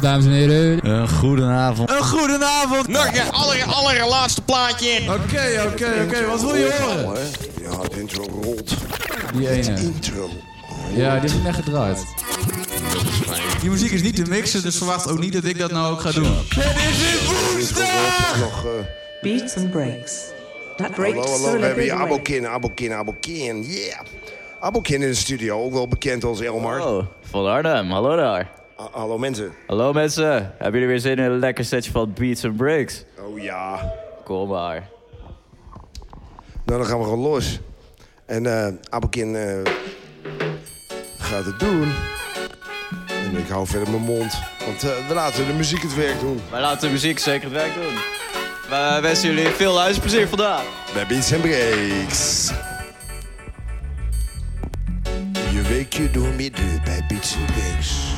goedenavond, dames en heren. Een goedenavond. Een goedenavond. Nog een aller, allerlaatste plaatje. Oké, oké, oké. Wat wil je horen? Ja, de intro rolt. Die ene. Intro. Ja, die is net gedraaid. Die muziek is niet te mixen, dus verwacht ook niet dat ik dat nou ook ga doen. Het is weer woensdag! Eh, Beats and breaks. That breaks hallo, hallo, we hebben hier. Abokin, Abokin, Abokin, yeah. Abokin in de studio, ook wel bekend als Elmar. Oh, van Arnhem. Hallo daar. Ha- hallo mensen. Hallo mensen. Hebben jullie weer zin in een lekker setje van Beats and Breaks? Oh ja. Kom maar. Nou, dan gaan we gewoon los. En eh, gaat het doen. En ik hou verder mijn mond. Want eh, we laten de muziek het werk doen. Wij laten de muziek zeker het werk doen. We wensen jullie veel luisterplezier vandaag. Bij Beats and Breaks. Je weet je door midden bij Beats and Breaks.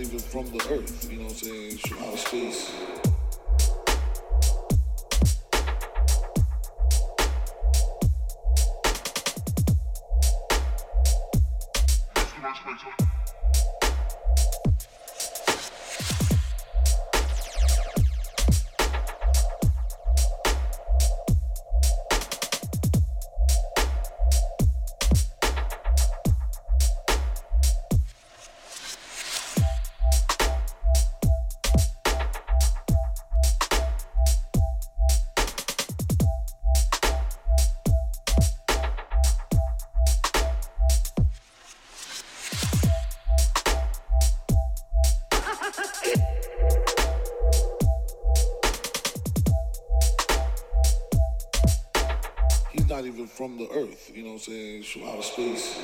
Not even from the earth, you know what I'm saying? From the earth, you know what I'm saying? From outer space.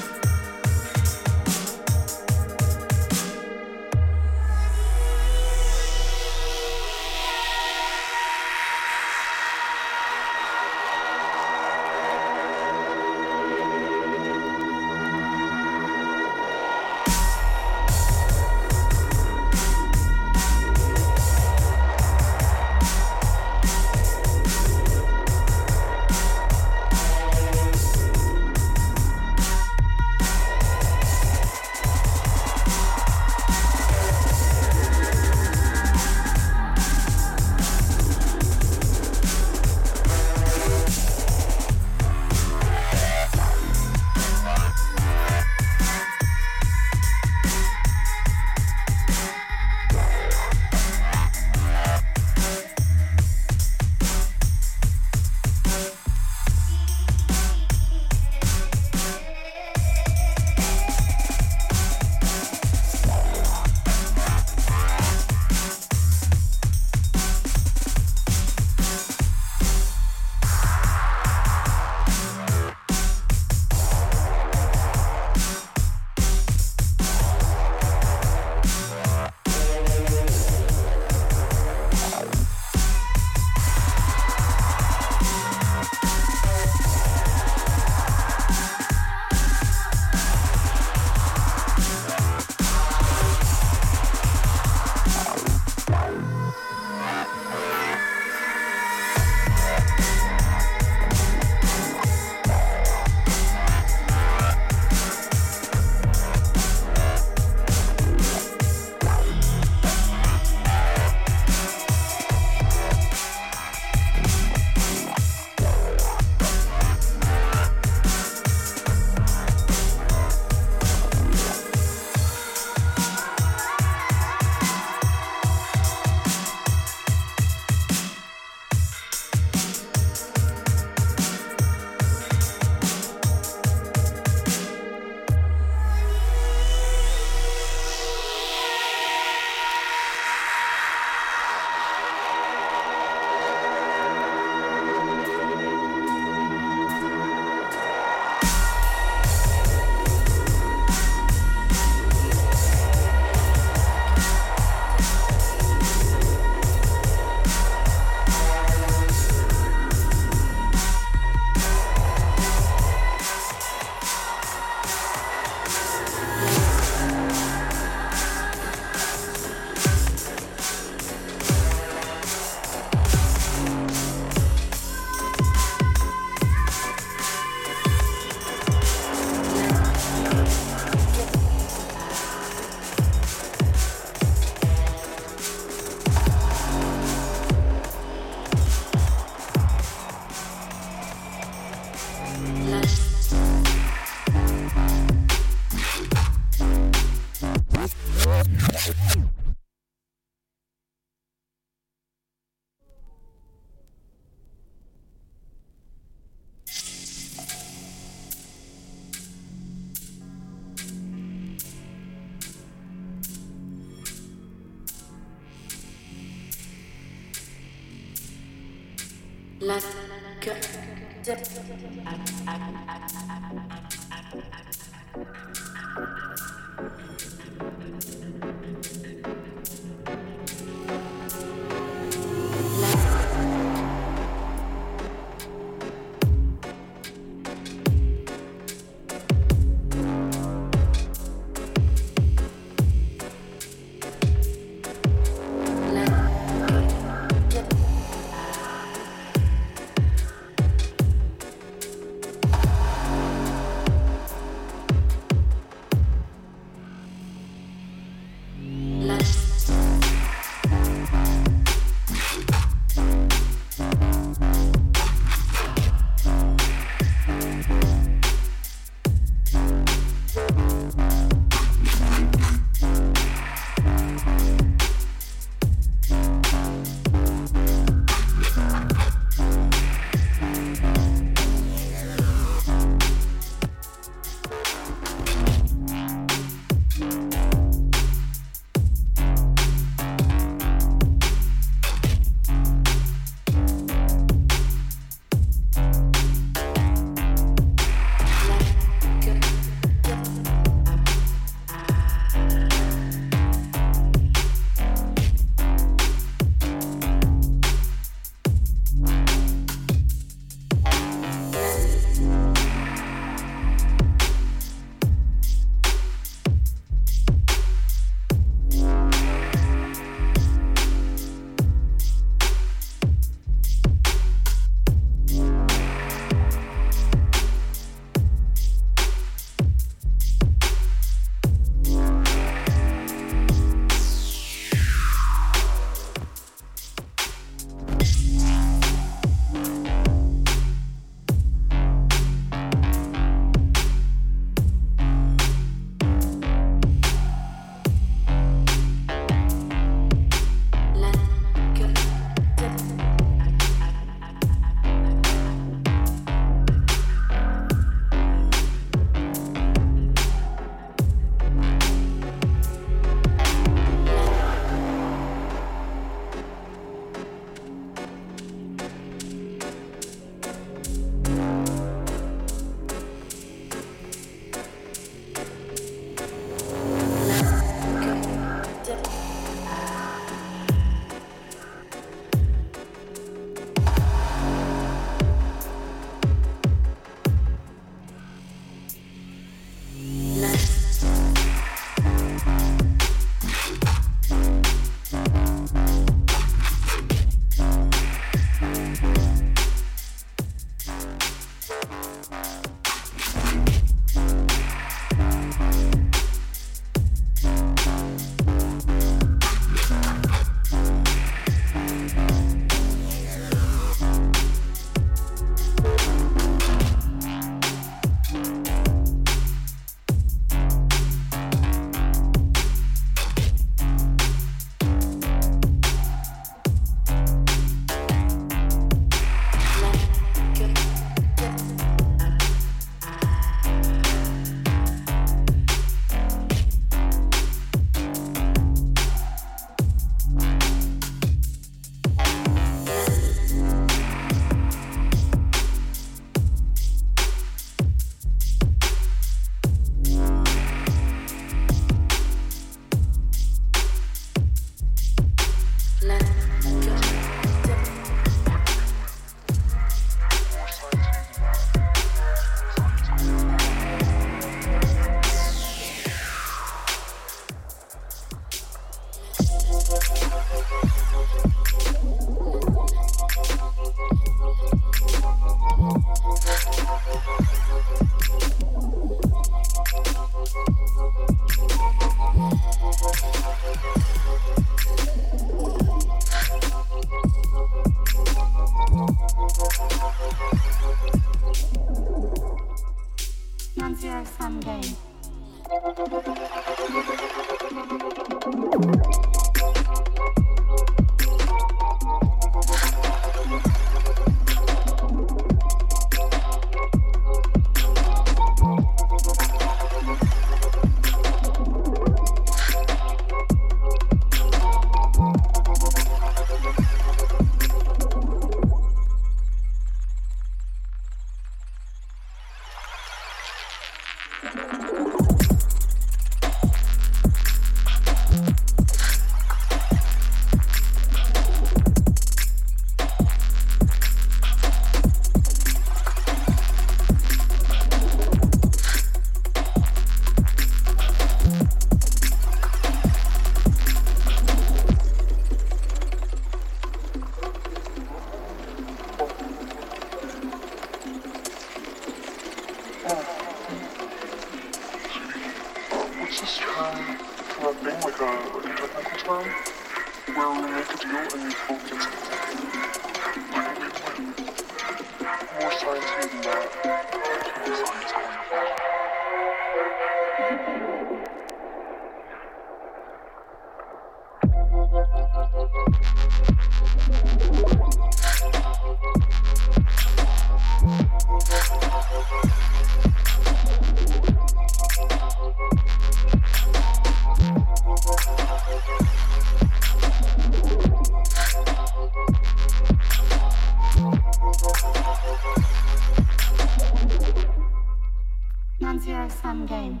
non-zero sum game.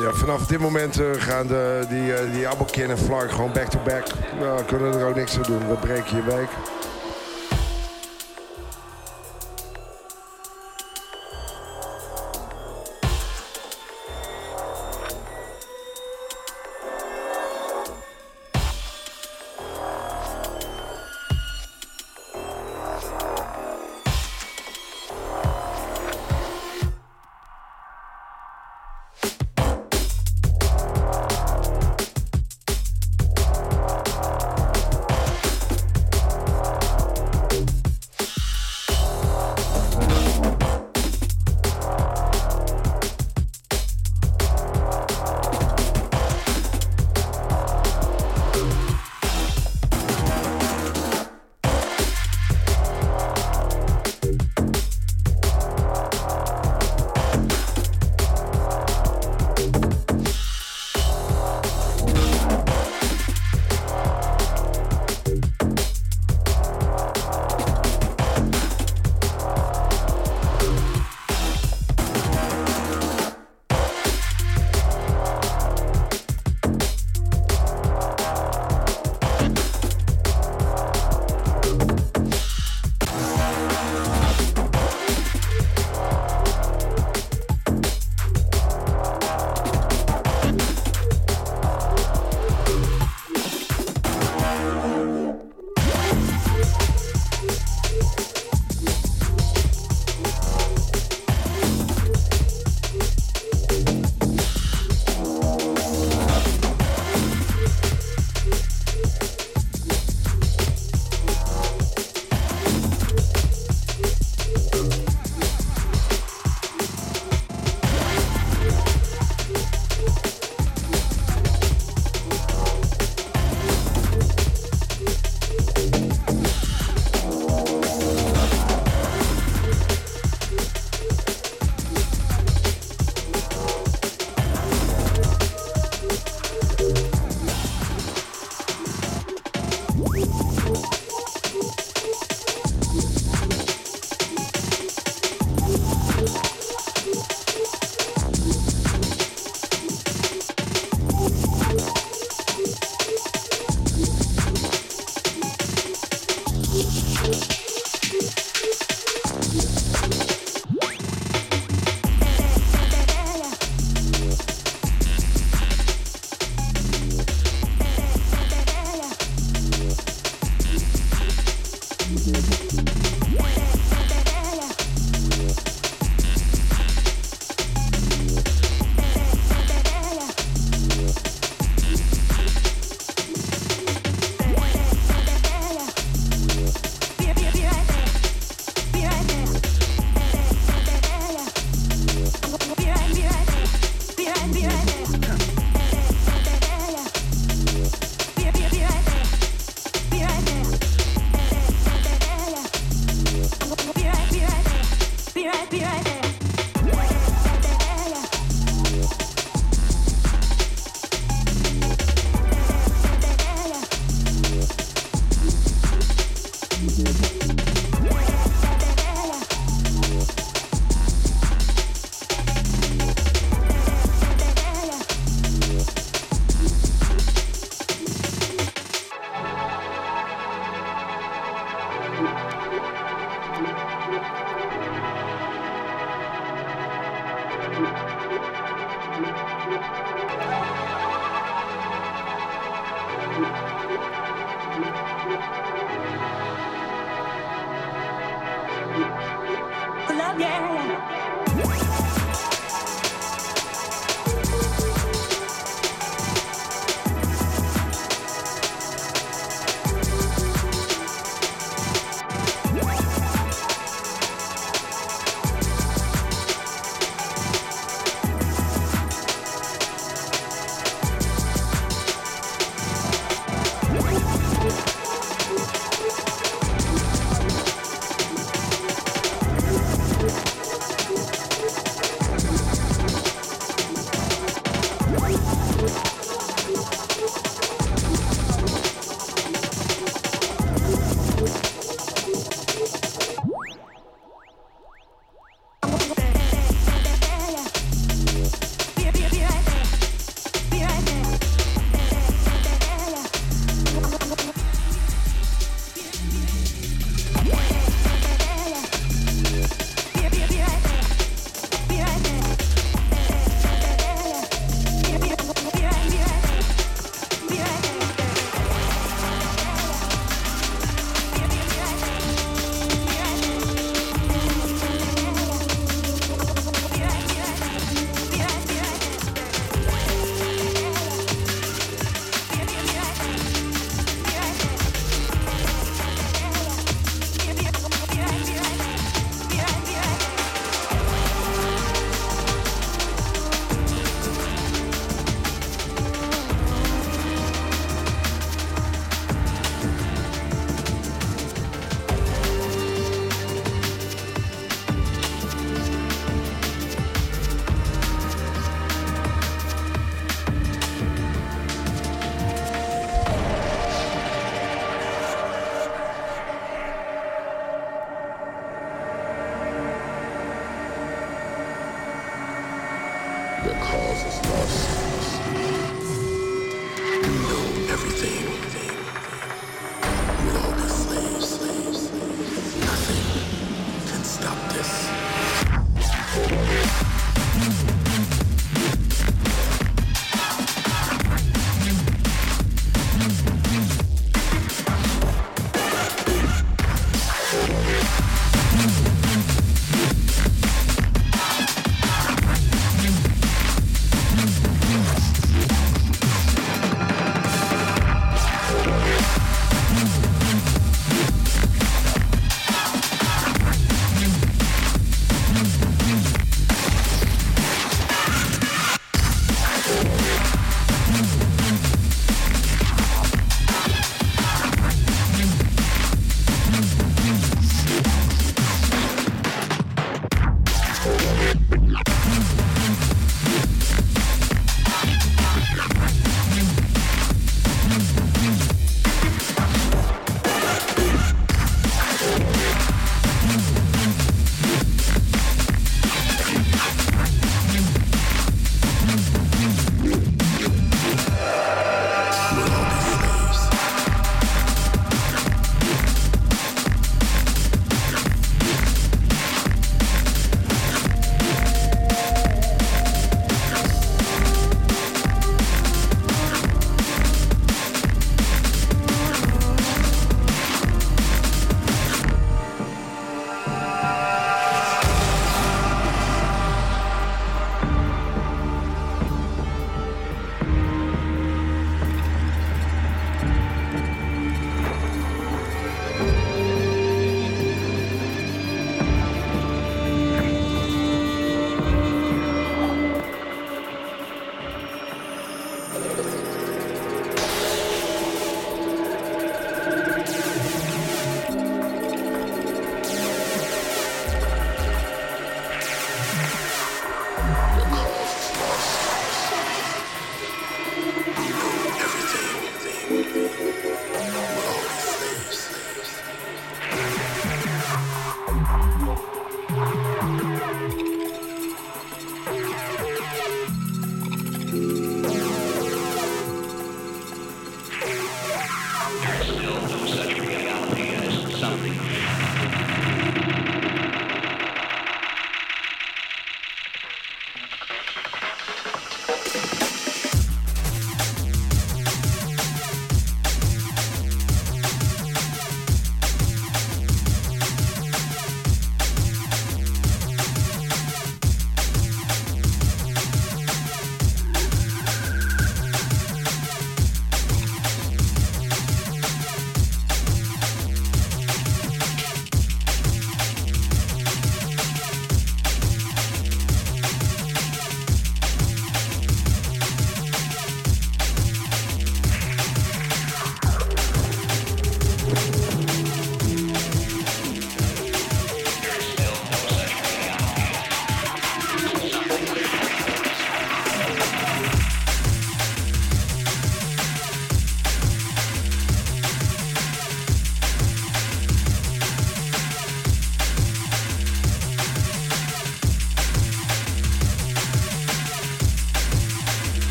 Ja, vanaf dit moment eh, gaan de, die, eh, die Appelkin en Flark gewoon back-to-back. Nou, we kunnen er ook niks aan doen. We breken je week.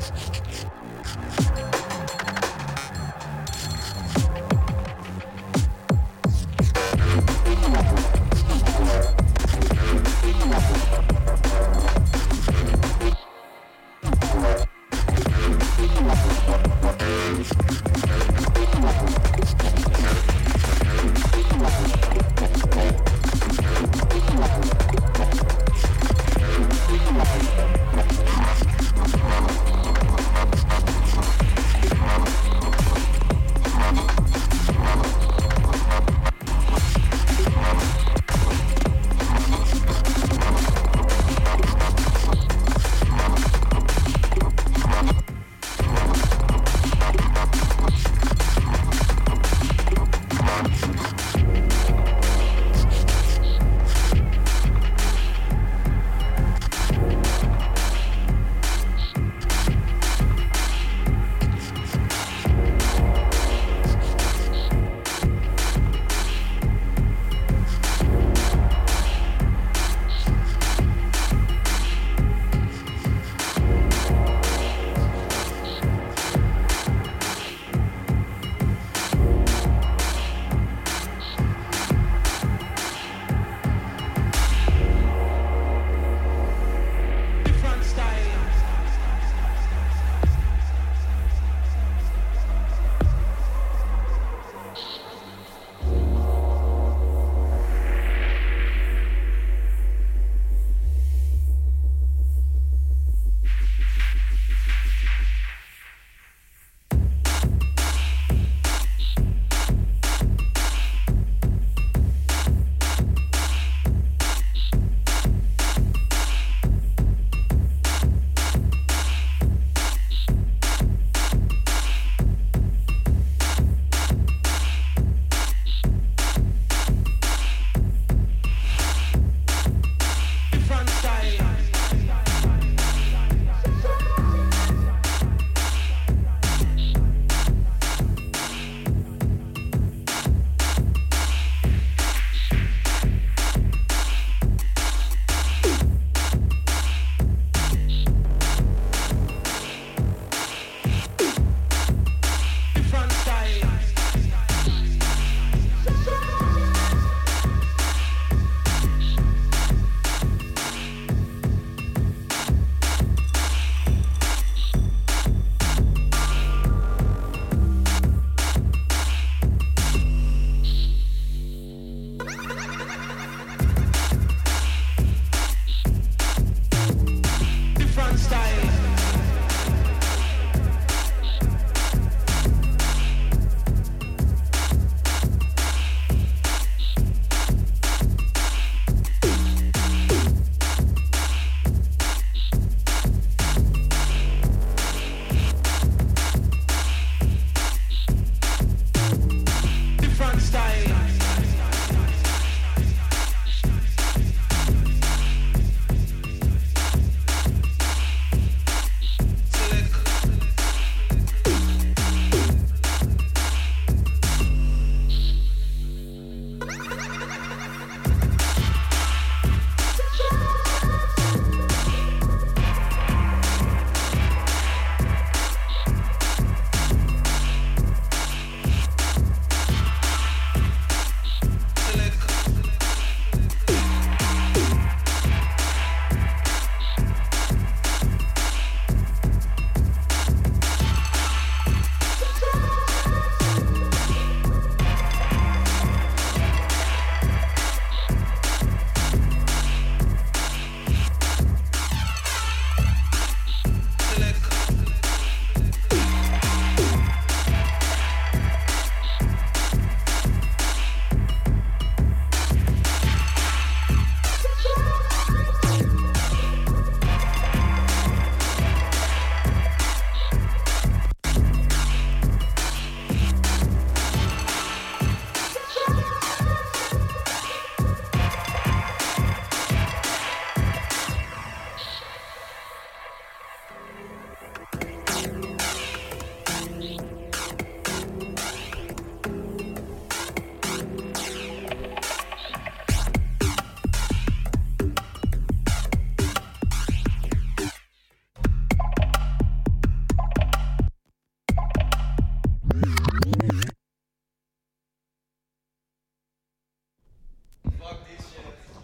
フッ。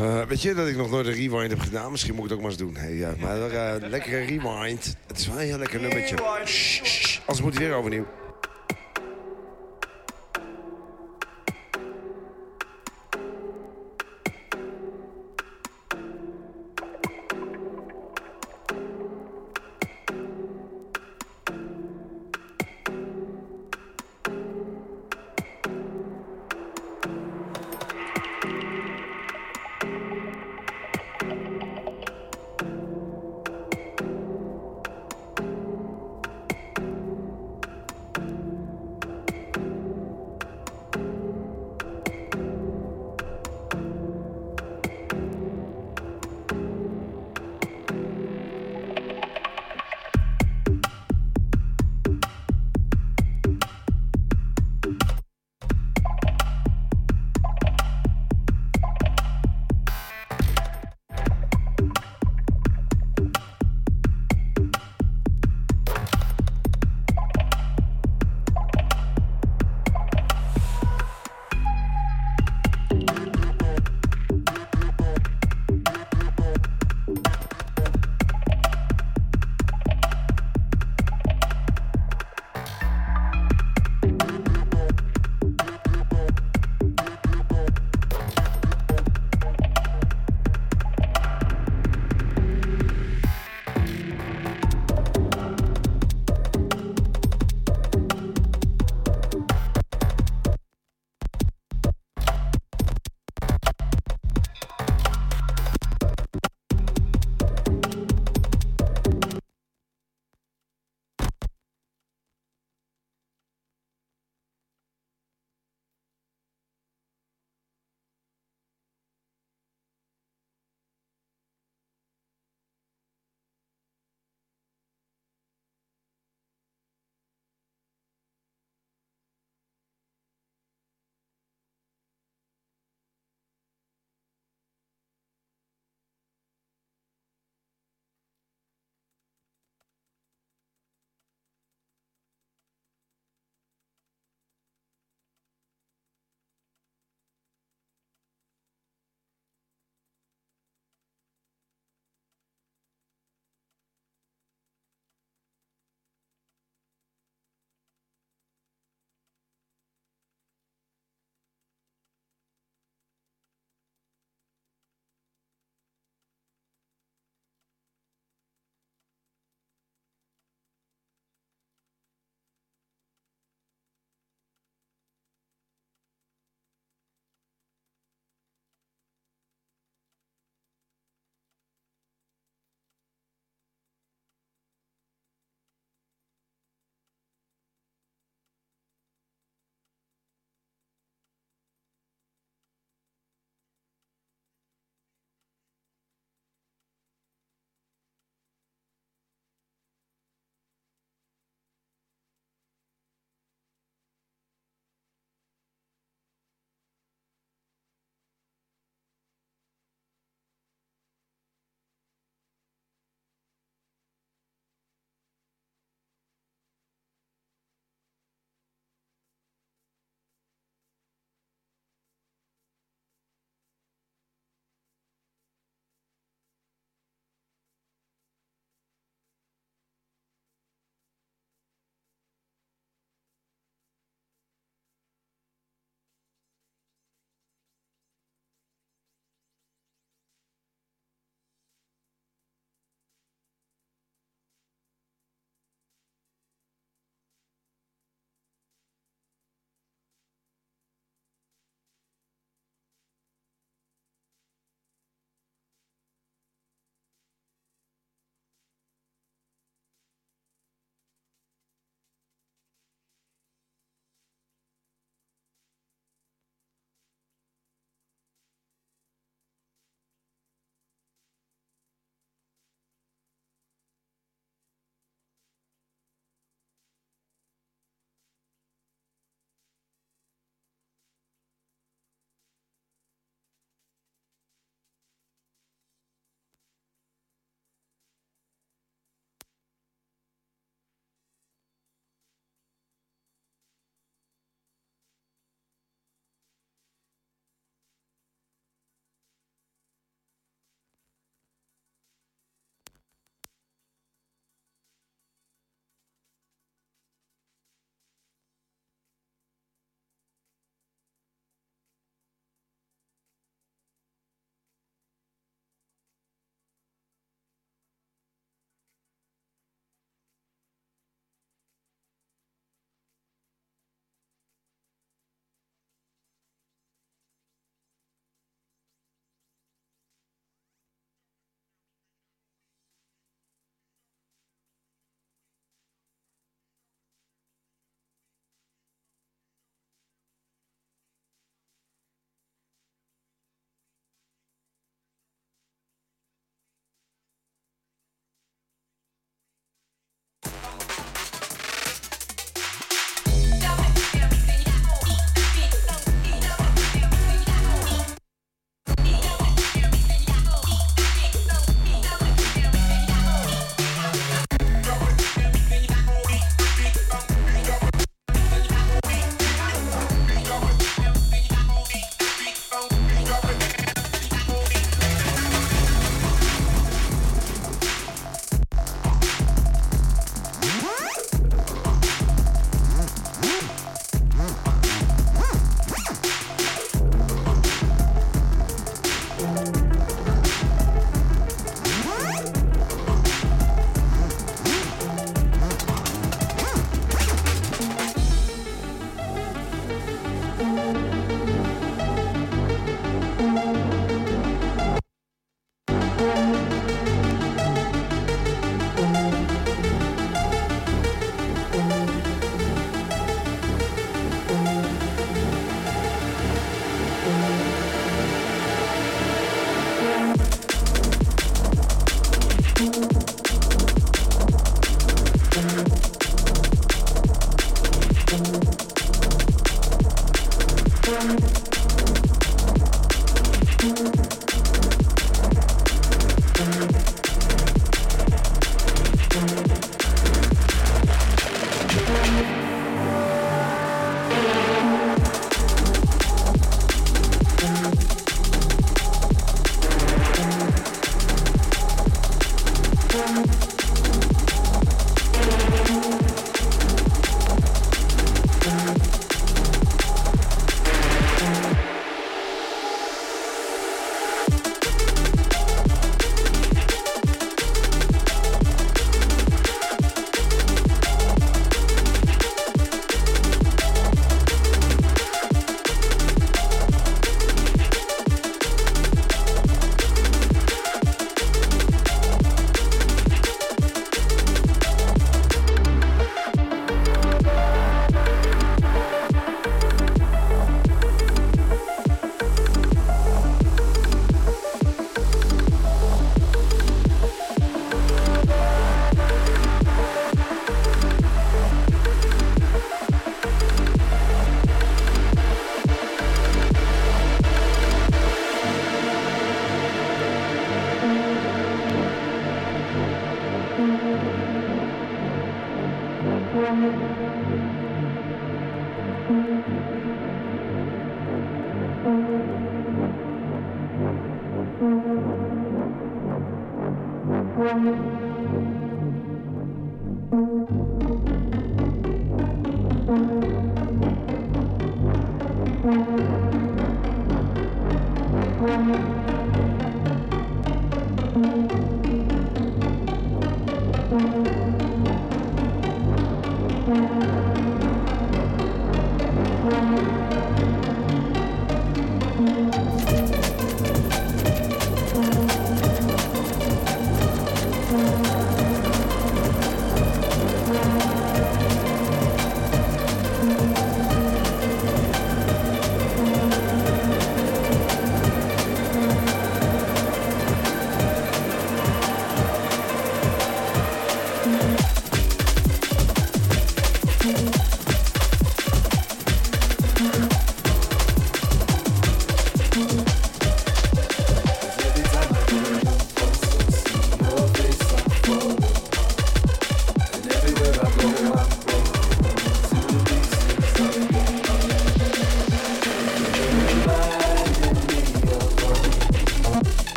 Eh, weet je dat ik nog nooit een rewind heb gedaan? Misschien moet ik het ook maar eens doen. Hey, ja, maar eh lekkere rewind. Het is wel een heel lekker nummertje. Shh, shh, shh. Anders moet weer overnieuw.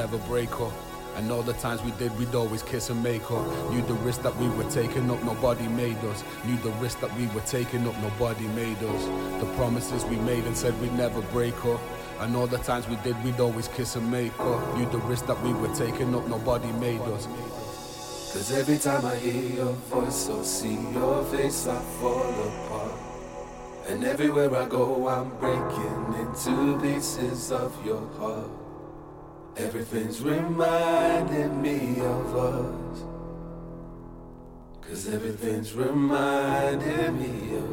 never break up. And all the times we did, we'd always kiss and make up. Knew the risk that we were taking up, nobody made us. Knew the risk that we were taking up, nobody made us. The promises we made and said we'd never break up. And all the times we did, we'd always kiss and make up. Knew the risk that we were taking up, nobody made us. Cause every time I hear your voice or see your face, I fall apart. And everywhere I go, I'm breaking into pieces of your heart. Everything's reminding me of us. Cause everything's reminding me of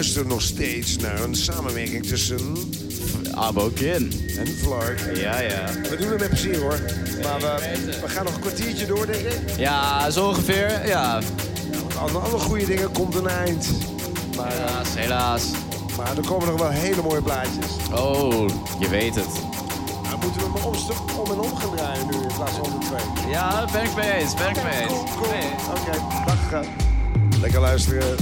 Je luistert nog steeds naar een samenwerking tussen Abo Kin. en Flark. Ja, ja. We doen het met plezier hoor. Maar we, we gaan nog een kwartiertje door, denk ik. Ja, zo ongeveer. Ja, Aan alle goede dingen komt een eind. Maar, eh, helaas, helaas. maar er komen nog wel hele mooie plaatjes. Oh, je weet het. Nou, moeten we maar om, om en om gaan draaien nu in plaats van om de twee. Ja, ben ik mee eens. Ben ik mee eens. Cool, cool. Nee. Oké, dag. eh. Lekker luisteren.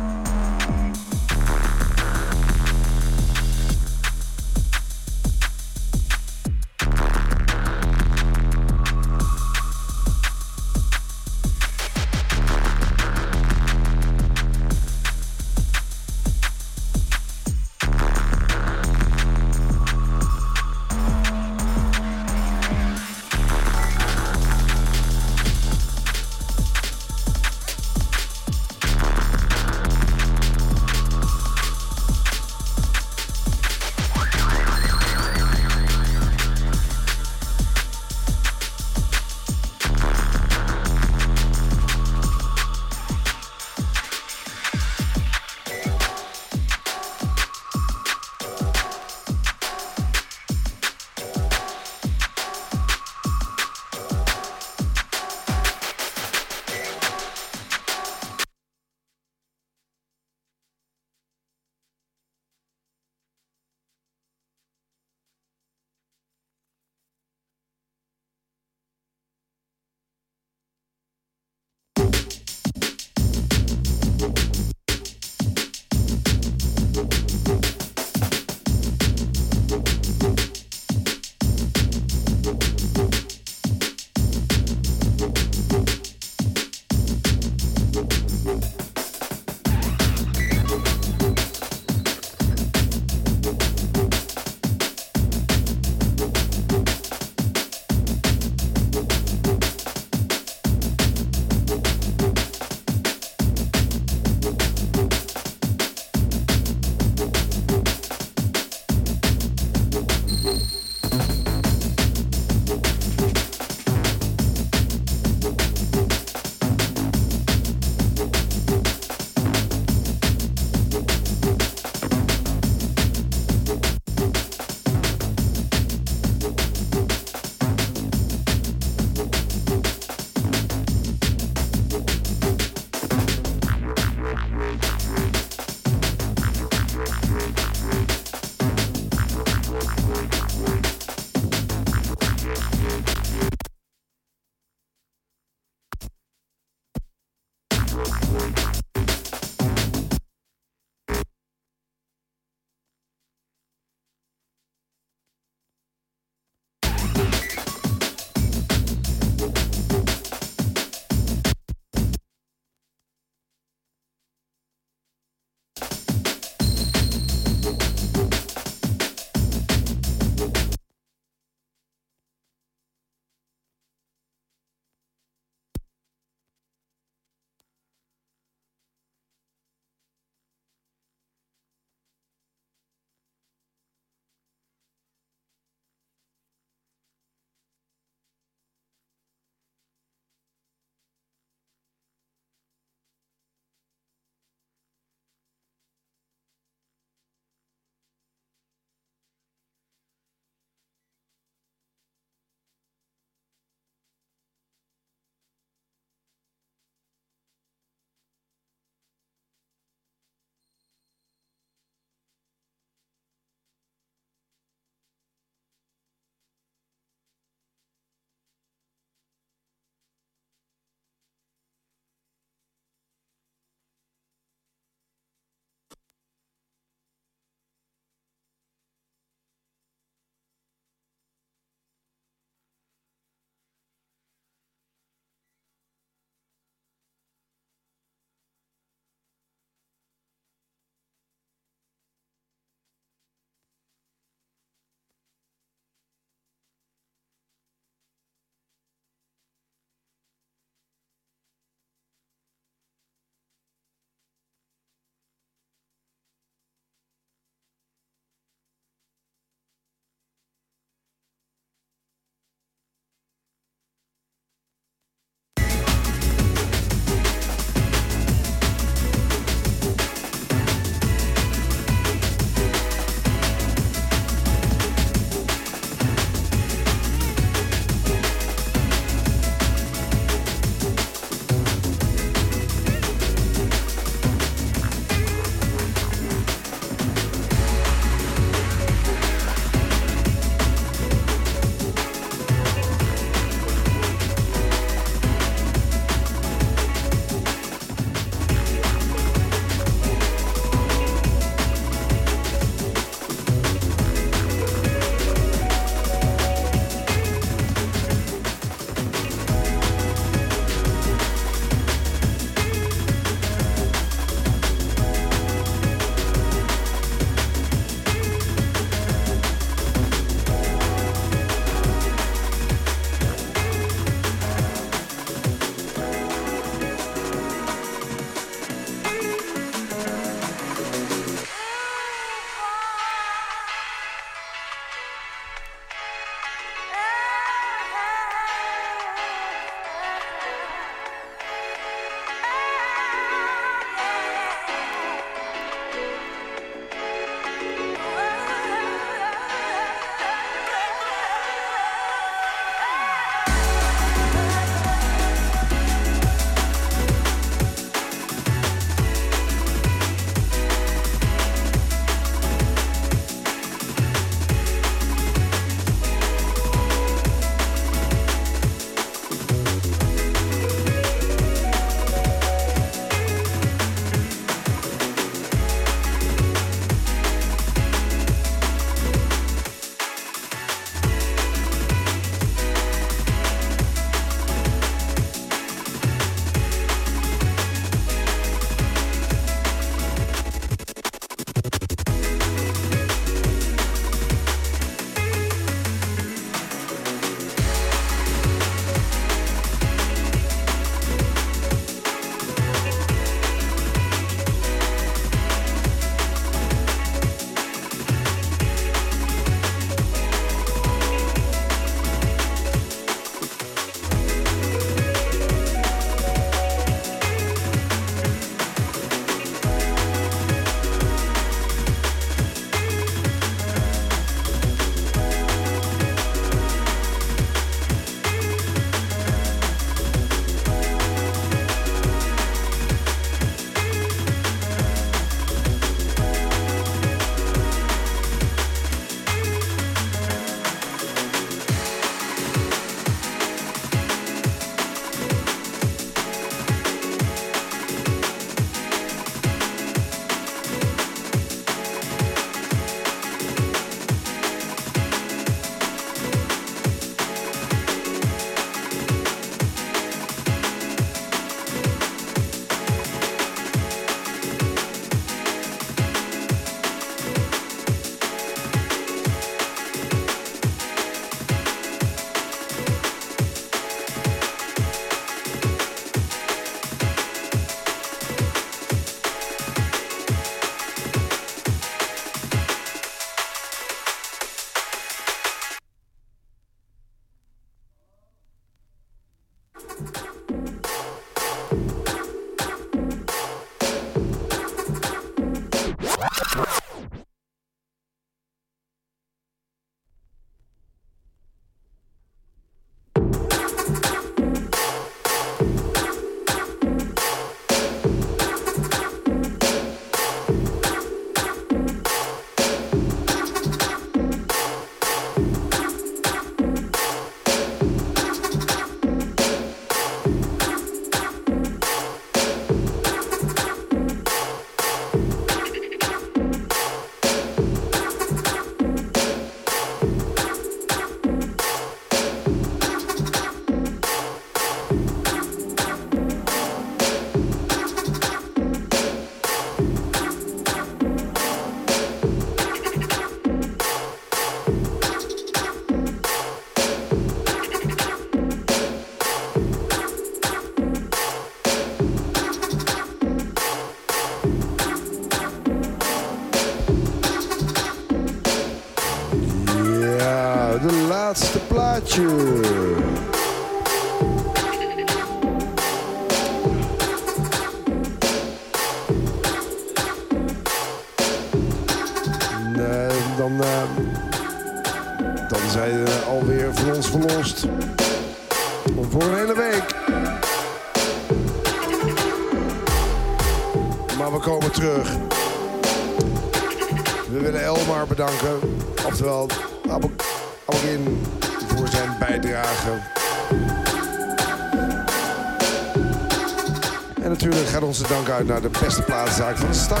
Naar de beste plaatszaak van de stad.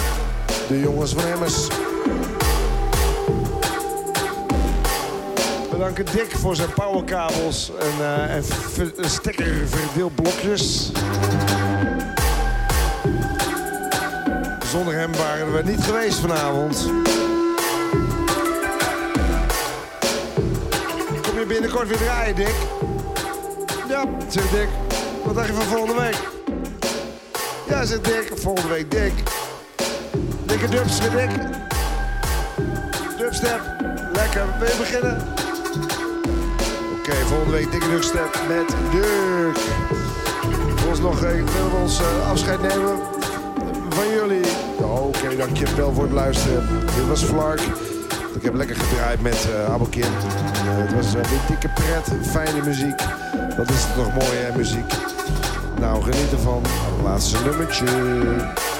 De jongens van Emmers. We danken Dick voor zijn powerkabels en, eh en. Zonder hem waren we niet geweest vanavond. Kom je binnenkort weer draaien, Dick? Ja, zegt Dick. Wat dacht je van volgende week? Ja, zegt Dick. Volgende week Dick. Dikke dubs, Dick. Dubstep. Lekker. Wil je beginnen? Oké, volgende week dikke dubstep met Dirk. Ons nog we ons eh, afscheid nemen van jullie. Oh, Oké, dankjewel voor het luisteren. Dit was Flark. Ik heb lekker gedraaid met uh. Eh, het was eh, weer dikke pret, fijne muziek. Wat is het toch mooi, hè, muziek. Nou, geniet ervan. Laatste nummertje.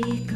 music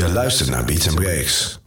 Je luistert naar Beats and Breaks.